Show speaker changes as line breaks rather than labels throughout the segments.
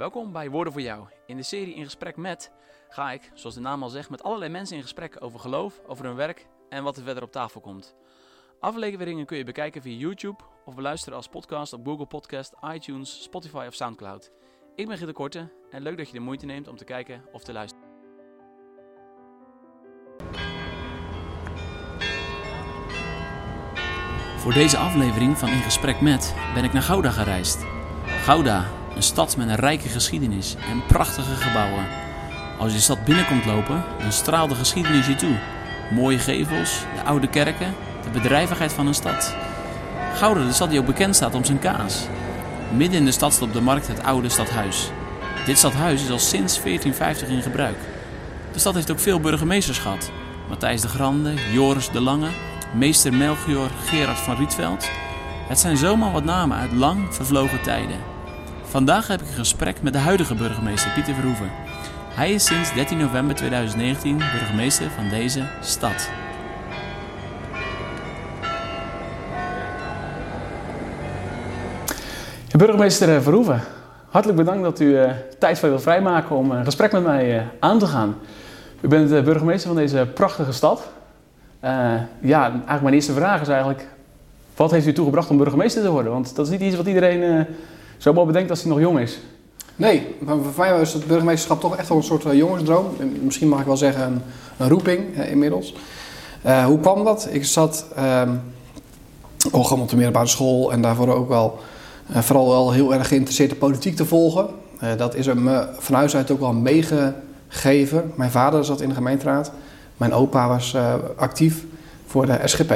Welkom bij Woorden voor Jou. In de serie In Gesprek met ga ik, zoals de naam al zegt, met allerlei mensen in gesprek over geloof, over hun werk en wat er verder op tafel komt. Afleveringen kun je bekijken via YouTube of beluisteren als podcast op Google Podcast, iTunes, Spotify of Soundcloud. Ik ben Gitte Korte en leuk dat je de moeite neemt om te kijken of te luisteren. Voor deze aflevering van In Gesprek met ben ik naar Gouda gereisd. Gouda, een stad met een rijke geschiedenis en prachtige gebouwen. Als je de stad binnenkomt lopen, dan straalt de geschiedenis je toe. Mooie gevels, de oude kerken, de bedrijvigheid van een stad. Gouda, de stad die ook bekend staat om zijn kaas. Midden in de stad staat op de markt het oude stadhuis. Dit stadhuis is al sinds 1450 in gebruik. De stad heeft ook veel burgemeesters gehad. Matthijs de Grande, Joris de Lange, meester Melchior Gerard van Rietveld. Het zijn zomaar wat namen uit lang vervlogen tijden. Vandaag heb ik een gesprek met de huidige burgemeester Pieter Verhoeven. Hij is sinds 13 november 2019 burgemeester van deze stad.
Burgemeester Verhoeven, hartelijk bedankt dat u uh, tijd voor wil vrijmaken om een gesprek met mij aan te gaan. U bent de burgemeester van deze prachtige stad. Ja, eigenlijk mijn eerste vraag is eigenlijk, wat heeft u toegebracht om burgemeester te worden? Want dat is niet iets wat iedereen zomaar bedenkt als hij nog jong is.
Nee, voor mij is het burgemeesterschap toch echt wel een soort jongensdroom. Misschien mag ik wel zeggen een, een roeping inmiddels. hoe kwam dat? Ik zat um, op de middelbare school en daarvoor ook wel vooral wel heel erg geïnteresseerd in politiek te volgen. Dat is me van huis uit ook wel meegegeven. Mijn vader zat in de gemeenteraad. Mijn opa was actief voor de SGP.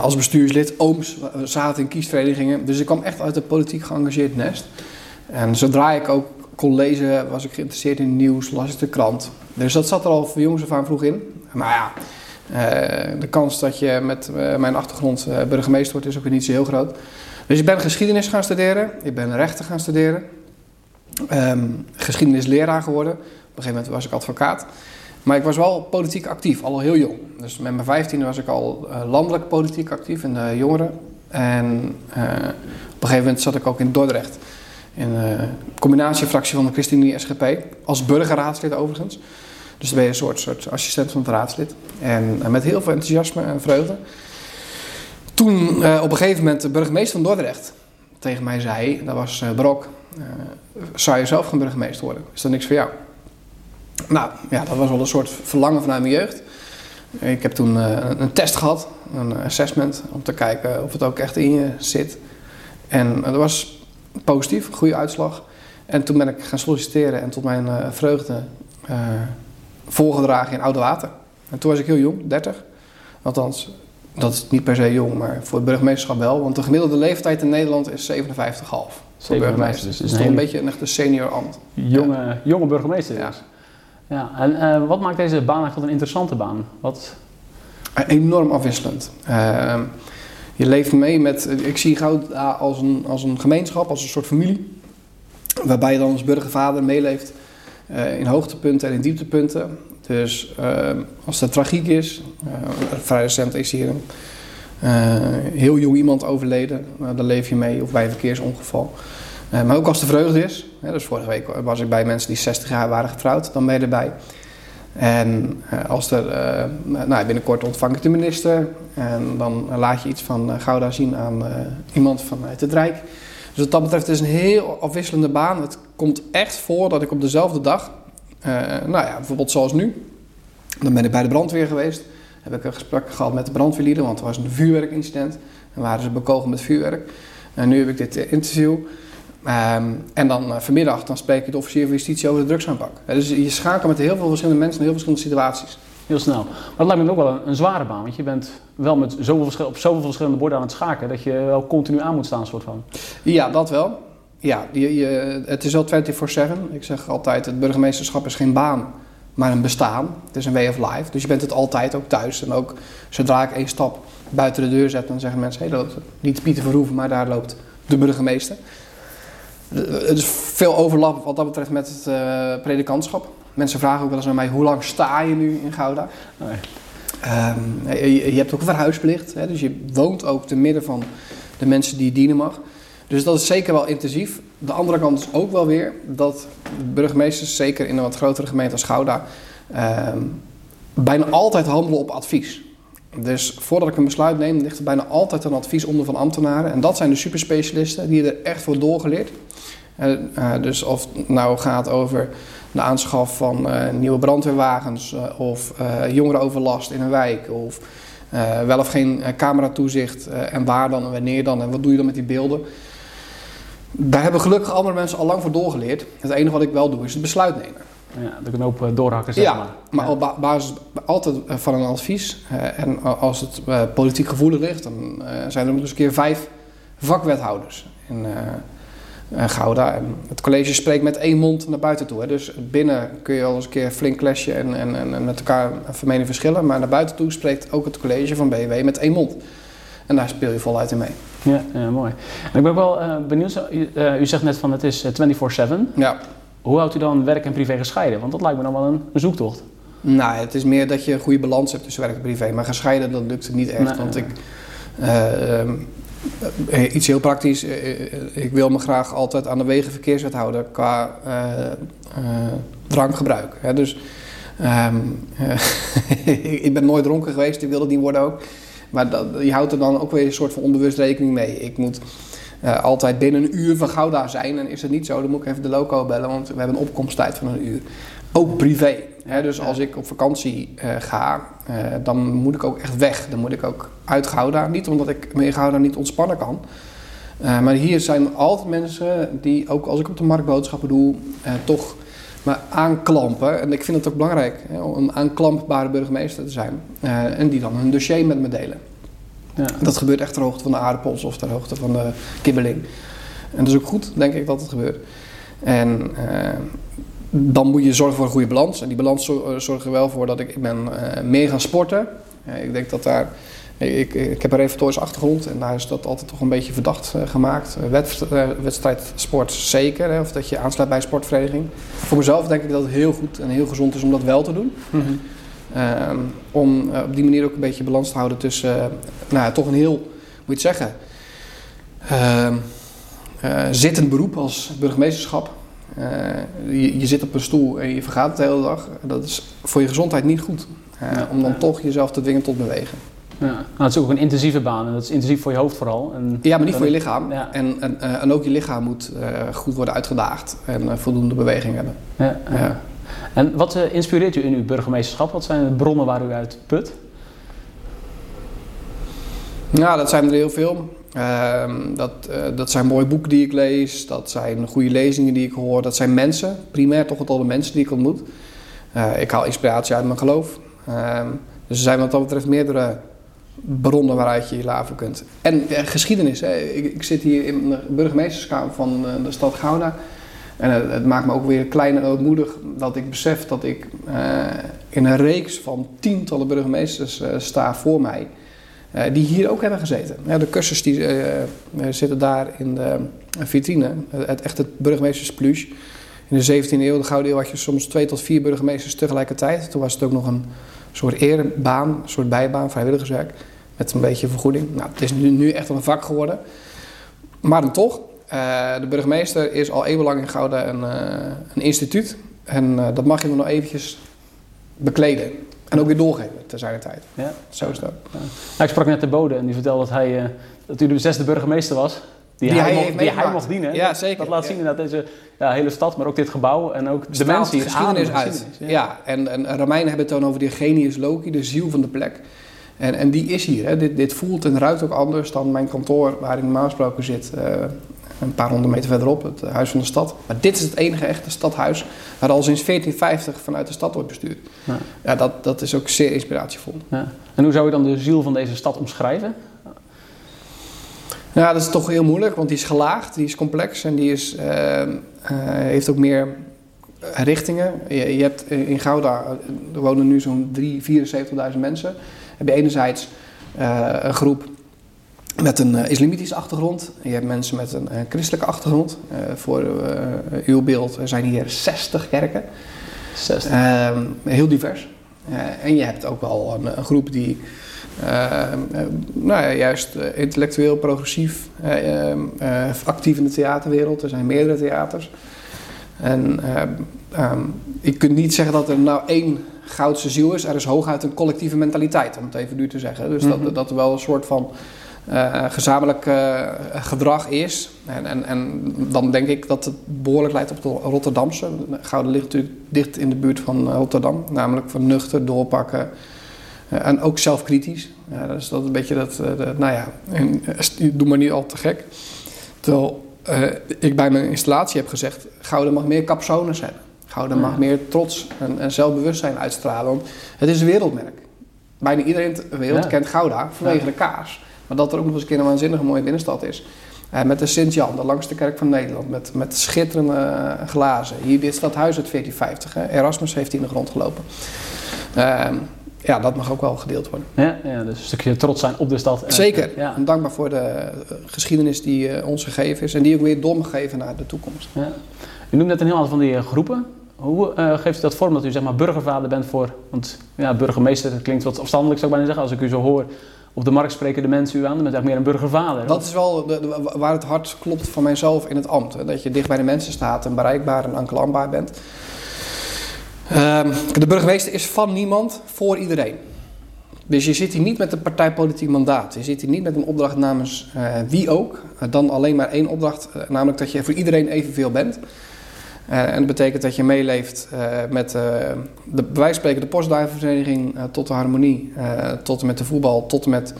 Als bestuurslid, ooms zaten in kiesverenigingen. Dus ik kwam echt uit een politiek geëngageerd nest. En zodra ik ook kon lezen, was ik geïnteresseerd in nieuws, las ik de krant. Dus dat zat er al voor jongens af aan vroeg in. Maar ja, de kans dat je met mijn achtergrond burgemeester wordt is ook niet zo heel groot. Dus ik ben geschiedenis gaan studeren, ik ben rechten gaan studeren, um, geschiedenisleraar geworden. Op een gegeven moment was ik advocaat. Maar ik was wel politiek actief, al heel jong. Dus met mijn vijftiende was ik al uh, landelijk politiek actief in de jongeren. En uh, op een gegeven moment zat ik ook in Dordrecht. In de combinatiefractie van de ChristenUnie SGP. Als burgerraadslid overigens. Dus dan ben je een soort, soort assistent van het raadslid. En met heel veel enthousiasme en vreugde toen op een gegeven moment de burgemeester van Dordrecht tegen mij zei, dat was Brok, zou je zelf gaan burgemeester worden? Is dat niks voor jou? Nou, ja, dat was wel een soort verlangen vanuit mijn jeugd. Ik heb toen een test gehad, een assessment, om te kijken of het ook echt in je zit. En dat was positief, een goede uitslag. En toen ben ik gaan solliciteren en tot mijn vreugde voorgedragen in Oude Water. En toen was ik heel jong, 30. Althans, dat is niet per se jong, maar voor het burgemeesterschap wel. Want de gemiddelde leeftijd in Nederland is 57,5 voor burgemeester. Dus het is toch een beetje een echte senior ambt.
Jonge, ja. jonge burgemeester ja. Ja. En uh, wat maakt deze baan eigenlijk tot een interessante baan? Wat...
Enorm afwisselend. Uh, je leeft mee met, ik zie Gouda als een, als een gemeenschap, als een soort familie. Waarbij je dan als burgervader meeleeft in hoogtepunten en in dieptepunten. Dus uh, als er tragiek is, vrij recent is hier een heel jong iemand overleden, dan leef je mee, of bij een verkeersongeval. Maar ook als er vreugde is, dus vorige week was ik bij mensen die 60 jaar waren getrouwd, dan ben je erbij. En als er, nou, binnenkort ontvang ik de minister en dan laat je iets van Gouda zien aan iemand vanuit het Rijk. Dus wat dat betreft is het een heel afwisselende baan. Het komt echt voor dat ik op dezelfde dag nou ja, bijvoorbeeld zoals nu. Dan ben ik bij de brandweer geweest. Heb ik een gesprek gehad met de brandweerlieden, want er was een vuurwerkincident. En waren ze bekogeld met vuurwerk. En nu heb ik dit eh, interview. Um, en dan uh, vanmiddag dan spreek ik de officier van justitie over de drugsaanpak. dus je schakelt met heel veel verschillende mensen in heel verschillende situaties.
Heel snel. Maar dat lijkt me ook wel een, een zware baan, want je bent wel met zoveel op zoveel verschillende borden aan het schaken dat je wel continu aan moet staan, soort van.
Ja, dat wel ja, je, je, het is wel 24-7. Ik zeg altijd, het burgemeesterschap is geen baan, maar een bestaan. Het is een way of life. Dus je bent het altijd ook thuis. En ook zodra ik één stap buiten de deur zet, dan zeggen mensen... hé, hey, dat niet Pieter Verhoeven, maar daar loopt de burgemeester. Er is veel overlap wat dat betreft met het uh, predikantschap. Mensen vragen ook wel eens aan mij, hoe lang sta je nu in Gouda? Nee. Um, je, je, hebt ook verhuisplicht, hè, dus je woont ook te midden van de mensen die je dienen mag. Dus dat is zeker wel intensief. De andere kant is ook wel weer dat burgemeesters, zeker in een wat grotere gemeente als Gouda, ehm, bijna altijd handelen op advies. Dus voordat ik een besluit neem, ligt er bijna altijd een advies onder van ambtenaren. En dat zijn de superspecialisten, die er echt voor doorgeleerd. Uh, dus of het nou gaat over de aanschaf van uh, nieuwe brandweerwagens uh, of jongerenoverlast in een wijk of wel of geen cameratoezicht en waar dan en wanneer dan en wat doe je dan met die beelden. Daar hebben gelukkig andere mensen al lang voor doorgeleerd. Het enige wat ik wel doe is het besluit nemen.
Ja, de knoop doorhakken, zeg
ja,
maar.
maar
ja.
op basis altijd van een advies. en als het politiek gevoelig ligt, dan zijn er nog eens een keer vijf vakwethouders in Gouda. En het college spreekt met één mond naar buiten toe. Hè. Dus binnen kun je al eens een keer flink clashen en, en, en met elkaar van mening verschillen. Maar naar buiten toe spreekt ook het college van BW met één mond. En daar speel je voluit in mee.
Ja, ja mooi. En ik ben ook wel uh, benieuwd, u, uh, u, zegt net van het is 24-7.
Ja.
Hoe houdt u dan werk en privé gescheiden? Want dat lijkt me dan wel een, een zoektocht.
Nou, het is meer dat je een goede balans hebt tussen werk en privé. Maar gescheiden, dat lukt het niet echt.
Nee,
want ik... Uh, iets heel praktisch. ik wil me graag altijd aan de wegen verkeerswet houden qua drankgebruik. Hè. Dus um, ik ben nooit dronken geweest, ik wil het niet worden ook. Maar dat, je houdt er dan ook weer een soort van onbewust rekening mee. Ik moet uh, altijd binnen een uur van Gouda zijn. En is het niet zo, dan moet ik even de loco bellen, want we hebben een opkomsttijd van een uur. Ook privé. Hè? Dus als ik op vakantie uh, ga, uh, dan moet ik ook echt weg. Dan moet ik ook uit Gouda. Niet omdat ik me in Gouda niet ontspannen kan. maar hier zijn altijd mensen die, ook als ik op de markt boodschappen doe, toch me aanklampen. En ik vind het ook belangrijk hè, om een aanklampbare burgemeester te zijn. en die dan hun dossier met me delen. Ja. Dat gebeurt echt ter hoogte van de aardappels of ter hoogte van de kibbeling. En dat is ook goed, denk ik, dat het gebeurt. En uh, dan moet je zorgen voor een goede balans. En die balans zorgt er wel voor dat ik, ik ben uh, meer gaan sporten. Uh, ik denk dat daar... Ik, ik heb een reformatorische achtergrond en daar is dat altijd toch een beetje verdacht gemaakt. wedstrijd, sport zeker, hè, of dat je aansluit bij een sportvereniging. Voor mezelf denk ik dat het heel goed en heel gezond is om dat wel te doen.
Mm -hmm.
Um, om uh, op die manier ook een beetje balans te houden tussen, uh, nou ja, toch een heel, moet je het zeggen, uh, zittend beroep als burgemeesterschap. Je, je, zit op een stoel en je vergaat de hele dag. Dat is voor je gezondheid niet goed. Ja, om dan ja. toch jezelf te dwingen tot bewegen.
Ja, nou, het is ook een intensieve baan en dat is intensief voor je hoofd vooral. En,
ja, maar niet voor je lichaam. Ja. En, en, en, ook je lichaam moet goed worden uitgedaagd en voldoende beweging hebben.
Ja, en wat uh, inspireert u in uw burgemeesterschap? Wat zijn de bronnen waar u uit put?
Ja, dat zijn er heel veel. Uh, dat, uh, dat zijn mooie boeken die ik lees. Dat zijn goede lezingen die ik hoor. Dat zijn mensen. Primair toch het al de mensen die ik ontmoet. Uh, ik haal inspiratie uit mijn geloof. Ehm, dus er zijn wat dat betreft meerdere bronnen waaruit je je laven kunt. En geschiedenis. Ik, ik, zit hier in de burgemeesterskamer van de stad Gouda. En het, het, maakt me ook weer klein en ootmoedig dat ik besef dat ik uh, in een reeks van tientallen burgemeesters uh, sta voor mij. Uh, die hier ook hebben gezeten. De kussens die zitten daar in de vitrine. Het, echt het burgemeesterspluche. In de 17e eeuw, de Gouden Eeuw, had je soms twee tot vier burgemeesters tegelijkertijd. Toen was het ook nog een soort erebaan, een soort bijbaan, vrijwilligerswerk. Met een beetje vergoeding. Nou, het is nu, nu echt een vak geworden. Maar dan toch, de burgemeester is al eeuwenlang in Gouda een, uh, een instituut. En uh, dat mag je nog eventjes bekleden. En ook weer doorgeven te zijn tijd.
Ja.
Zo is dat.
Ja. Nou, ik sprak net de bode en die vertelde dat, hij, dat u de zesde burgemeester was. Die,
die
hij,
hij,
mocht, die hij mocht dienen.
Ja, zeker.
Dat laat zien dat deze ja, hele stad, maar ook dit gebouw en ook de mensen hier
geschiedenis uit.
geschiedenis,
Ja, ja. En, en Romeinen hebben het dan over die genius loci, de ziel van de plek. En, en die is hier. Hè. Dit, dit voelt en ruikt ook anders dan mijn kantoor waar ik normaal gesproken zit. Uh, een paar honderd meter verderop, het Huis van de Stad. Maar dit is het enige echte stadhuis waar al sinds 1450 vanuit de stad wordt bestuurd.
Ja.
Ja, dat, dat is ook zeer inspiratievol.
Ja. En hoe zou je dan de ziel van deze stad omschrijven?
Ja, dat is toch heel moeilijk, want die is gelaagd, die is complex en die is, uh, uh, heeft ook meer richtingen. Je, je hebt in Gouda, er wonen nu zo'n 74.000 mensen. Heb je enerzijds uh, een groep met een uh, islamitische achtergrond. Je hebt mensen met een uh, christelijke achtergrond. Uh, voor uw beeld zijn hier 60 kerken.
60.
Ehm, heel divers. Eh, en je hebt ook wel een, een groep die eh, eh, nou ja, juist eh, intellectueel progressief, eh, eh, eh, actief in de theaterwereld. Er zijn meerdere theaters. En ehm, ehm, je kunt niet zeggen dat er nou één goudse ziel is. Er is hooguit een collectieve mentaliteit, om het even duur te zeggen. Dus
Mhm.
dat, dat er wel een soort van eh, gezamenlijk eh, gedrag is. En, en, en dan denk ik dat het behoorlijk lijkt op de Rotterdamse. Gouden ligt natuurlijk dicht in de buurt van eh, Rotterdam. Namelijk van nuchter, doorpakken. en ook zelfkritisch. Ja, dus dat is een beetje dat, de- nou ja, en, doe maar niet al te gek. Terwijl ik bij mijn installatie heb gezegd, Gouden mag meer capsones hebben. Gouden mag meer trots en, en zelfbewustzijn uitstralen. Want het is een wereldmerk. Bijna iedereen ter wereld
Ja.
kent Gouda vanwege
Ja.
de kaars. Maar dat er ook nog eens een keer een waanzinnige mooie binnenstad is. Eh, met de Sint-Jan, de langste kerk van Nederland. Met, met schitterende eh, glazen. Hier dit stadhuis uit 1450. Hè. Erasmus heeft hier in de grond gelopen. Ehm, ja, dat mag ook wel gedeeld worden.
Ja, ja, dus een stukje trots zijn op de stad.
Zeker.
Ja.
En dankbaar voor de eh, geschiedenis die ons gegeven is. En die ook weer doorgegeven naar de toekomst.
Ja. U noemt net een heel aantal van die groepen. Hoe geeft u dat vorm dat u zeg maar burgervader bent voor... Want ja, burgemeester dat klinkt wat afstandelijk zou ik bijna zeggen. Als ik u zo hoor, op de markt spreken de mensen u aan. Dan bent u eigenlijk meer een burgervader.
Dat is wel waar het hart klopt van mijzelf in het ambt. Hè. Dat je dicht bij de mensen staat en bereikbaar en aanklankbaar bent. Ehm, de burgemeester is van niemand voor iedereen. Dus je zit hier niet met een partijpolitiek mandaat. Je zit hier niet met een opdracht namens eh, wie ook. Eh, dan alleen maar één opdracht, eh, namelijk dat je voor iedereen evenveel bent. Eh, en dat betekent dat je meeleeft eh, met eh, de, bij wijze spreken de postduivenvereniging tot de harmonie, tot en met de voetbal, tot en met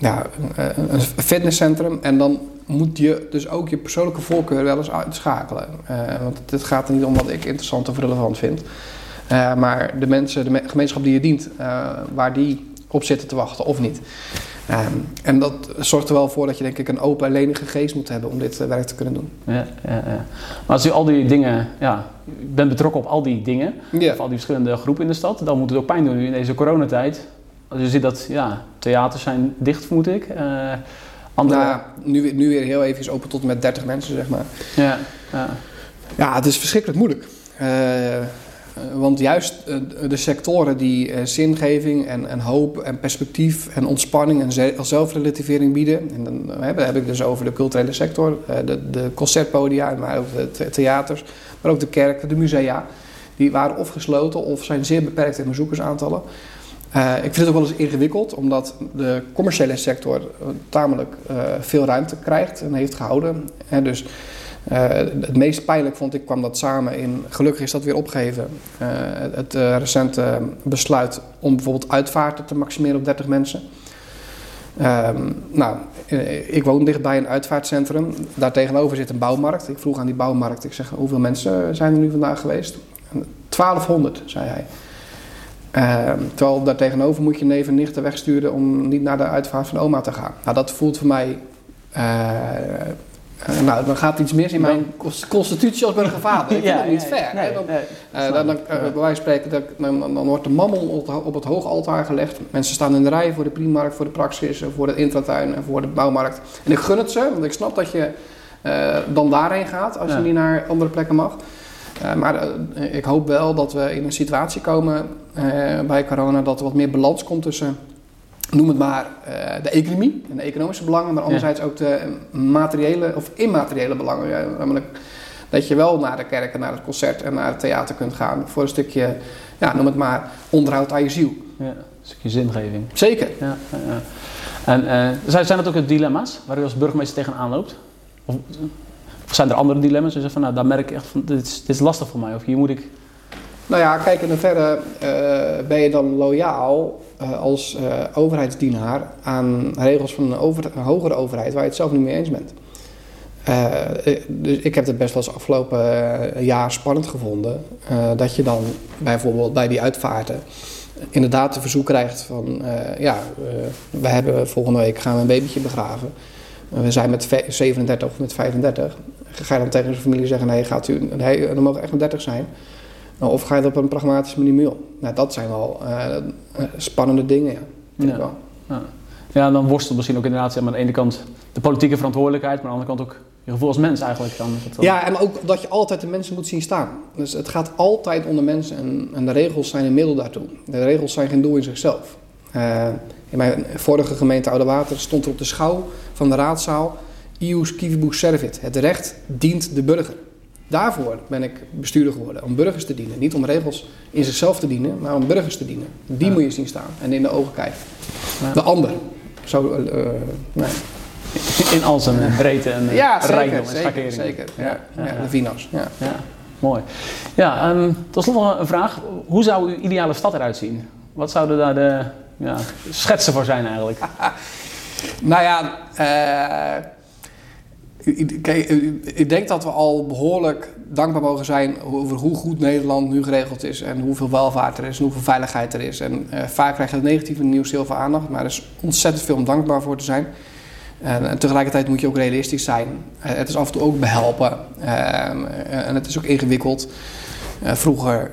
een fitnesscentrum. En dan moet je dus ook je persoonlijke voorkeur wel eens uitschakelen. Want het gaat er niet om wat ik interessant of relevant vind. Maar de mensen, de me- gemeenschap die je dient, waar die op zitten te wachten of niet. Ehm, en dat zorgt er wel voor dat je denk ik een open en lenige geest moet hebben om dit eh, werk te kunnen doen.
Ja, ja, ja. Maar als u al die dingen... Ja, bent betrokken op al die dingen.
Ja.
Of al die verschillende groepen in de stad. Dan moet het ook pijn doen nu in deze coronatijd. Als je ziet dat ja, theaters zijn dicht, vermoed ik. Eh andere...
Nou, nu, weer- nu weer heel even open tot en met 30 mensen, zeg maar.
ja, ja.
Ja, het is verschrikkelijk moeilijk. Eh, want juist eh, de sectoren die eh, zingeving en, en hoop en perspectief en ontspanning en ze- zelfrelativering bieden. En dan eh, heb, ik dus over de culturele sector, eh, de, de concertpodia, maar ook de the- theaters, maar ook de kerken, de musea. Die waren of gesloten of zijn zeer beperkt in bezoekersaantallen. Eh, ik vind het ook wel eens ingewikkeld, omdat de commerciële sector eh, tamelijk eh, veel ruimte krijgt en heeft gehouden. En dus eh, het meest pijnlijk vond ik kwam dat samen in, gelukkig is dat weer opgeheven, eh, het eh, recente besluit om bijvoorbeeld uitvaarten te maximeren op 30 mensen. Ehm, nou, eh, ik woon dichtbij een uitvaartcentrum. Daar tegenover zit een bouwmarkt. Ik vroeg aan die bouwmarkt, ik zeg, hoeveel mensen zijn er nu vandaag geweest? 1200, zei hij. Ehm, terwijl daar tegenover moet je neven en nichten wegsturen om niet naar de uitvaart van oma te gaan. Nou, dat voelt voor mij... eh, eh, nou, dan gaat iets mis in mijn cons- constitutie als burgervader. Ik vind dat niet fair.
Nee,
Dan-
nee,
eh, dan, eh, bij wijze van spreken, dan, dan, dan- dan wordt de mammel op het, op het hoogaltaar gelegd. Mensen staan in de rij voor de primarkt, voor de praxis, voor de intratuin en voor de bouwmarkt. En ik gun het ze, want ik snap dat je dan daarheen gaat als
Ja.
je niet naar andere plekken mag. Maar ik hoop wel dat we in een situatie komen bij corona dat er wat meer balans komt tussen, noem het maar, eh, de economie en de economische belangen, maar anderzijds ook de materiële of immateriële belangen. Ja, namelijk dat je wel naar de kerk en naar het concert en naar het theater kunt gaan voor een stukje, ja, noem het maar, onderhoud aan je ziel.
Ja, een stukje zingeving.
Zeker.
Ja. En eh, zijn, zijn dat ook dilemma's waar u als burgemeester tegenaan loopt? Of, of zijn er andere dilemma's? Zegt van, nou, daar merk ik echt van, dit is, dit is lastig voor mij. Of hier moet ik...
Nou ja, kijk, in hoeverre eh ben je dan loyaal eh, als eh, overheidsdienaar aan regels van een, over, een hogere overheid waar je het zelf niet mee eens bent? Dus ik heb het best wel eens afgelopen jaar spannend gevonden. dat je dan bijvoorbeeld bij die uitvaarten inderdaad een verzoek krijgt van... ja, we hebben volgende week gaan we een babytje begraven. we zijn met ve- 37 of met 35. Ga je dan tegen zijn familie zeggen, nee, gaat u, nee er mogen echt maar 30 zijn. Nou, Of ga je dat op een pragmatische manier mee Nou, dat zijn wel eh, eh, spannende dingen, ja. Vind ik wel.
Ja. ja, dan worstelt misschien ook inderdaad zeg maar, aan de ene kant de politieke verantwoordelijkheid, maar aan de andere kant ook je gevoel als mens eigenlijk. Dan,
Ja, en ook dat je altijd de mensen moet zien staan. Dus het gaat altijd om de mensen en, en de regels zijn een middel daartoe. De regels zijn geen doel in zichzelf. Eh, in mijn vorige gemeente Oude Water stond er op de schouw van de raadzaal... Ius civibus servit. Het recht dient de burger. Daarvoor ben ik bestuurder geworden, om burgers te dienen. Niet om regels in zichzelf te dienen, maar om burgers te dienen. Die
Ja.
moet je zien staan en in de ogen kijken.
Ja.
De ander. Zo, eh, nee.
In al zijn breedte en eh,
Ja, zeker.
rijkdom en
Zeker,
schakeringen.
zeker. Ja, de vino's. Ja.
Ja, mooi. Ja, ehm tot slot nog een vraag. Hoe zou uw ideale stad eruit zien? Wat zouden daar de ja, schetsen voor zijn eigenlijk?
Nou ja, eh, ik- denk dat we al behoorlijk dankbaar mogen zijn over hoe goed Nederland nu geregeld is. En hoeveel welvaart er is en hoeveel veiligheid er is. En eh, vaak krijgt het negatieve nieuws heel veel aandacht, maar er is ontzettend veel om dankbaar voor te zijn. En, tegelijkertijd moet je ook realistisch zijn. Eh, het is af en toe ook behelpen. Eh, en het is ook ingewikkeld. Vroeger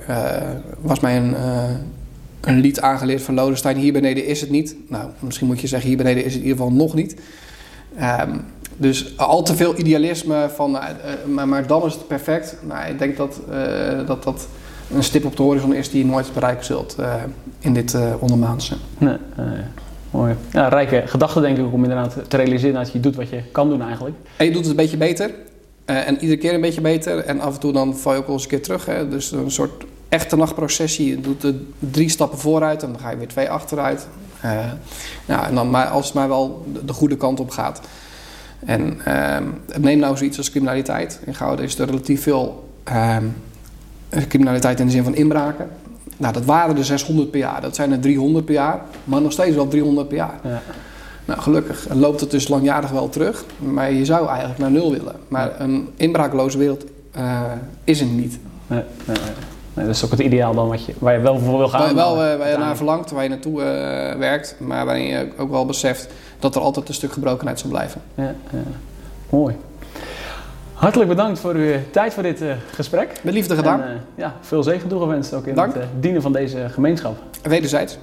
was mij een, een lied aangeleerd van Lodestein. Hier beneden is het niet. Nou, misschien moet je zeggen, hier beneden is het in ieder geval nog niet. Ehm, dus al te veel idealisme van, eh, eh, maar, maar dan is het perfect. Nou, ik denk dat, eh, dat dat een stip op de horizon is die je nooit bereiken zult in dit ondermaanse.
Nee, mooi. Ja, rijke gedachten denk ik om inderdaad te realiseren dat je doet wat je kan doen eigenlijk.
En je doet het een beetje beter. en iedere keer een beetje beter. En af en toe dan val je ook wel eens een keer terug. Hè? Dus een soort echte nachtprocessie. Je doet er drie stappen vooruit en dan ga je weer twee achteruit. Ja, en dan maar als het maar wel de goede kant op gaat. En ehm, neem nou zoiets als criminaliteit. In Gouden is er relatief veel ehm, criminaliteit in de zin van inbraken. Nou, dat waren er 600 per jaar. Dat zijn er 300 per jaar. Maar nog steeds wel 300 per jaar.
Ja.
Nou, gelukkig loopt het dus langjarig wel terug. Maar je zou eigenlijk naar nul willen. Maar een inbraakloze wereld eh, is er niet.
Nee, nee, nee. Nee, dat is ook het ideaal dan wat je, waar je wel voor wil gaan.
Waar je wel eh, waar je naar verlangt, waar je naartoe eh, werkt. Maar waarin je ook wel beseft dat er altijd een stuk gebrokenheid zal blijven.
Ja, ja. Mooi. Hartelijk bedankt voor uw tijd voor dit eh, gesprek.
Met liefde gedaan.
En, ja, veel zegen toegewenst ook in
Dank.
het dienen van deze gemeenschap.
Wederzijds.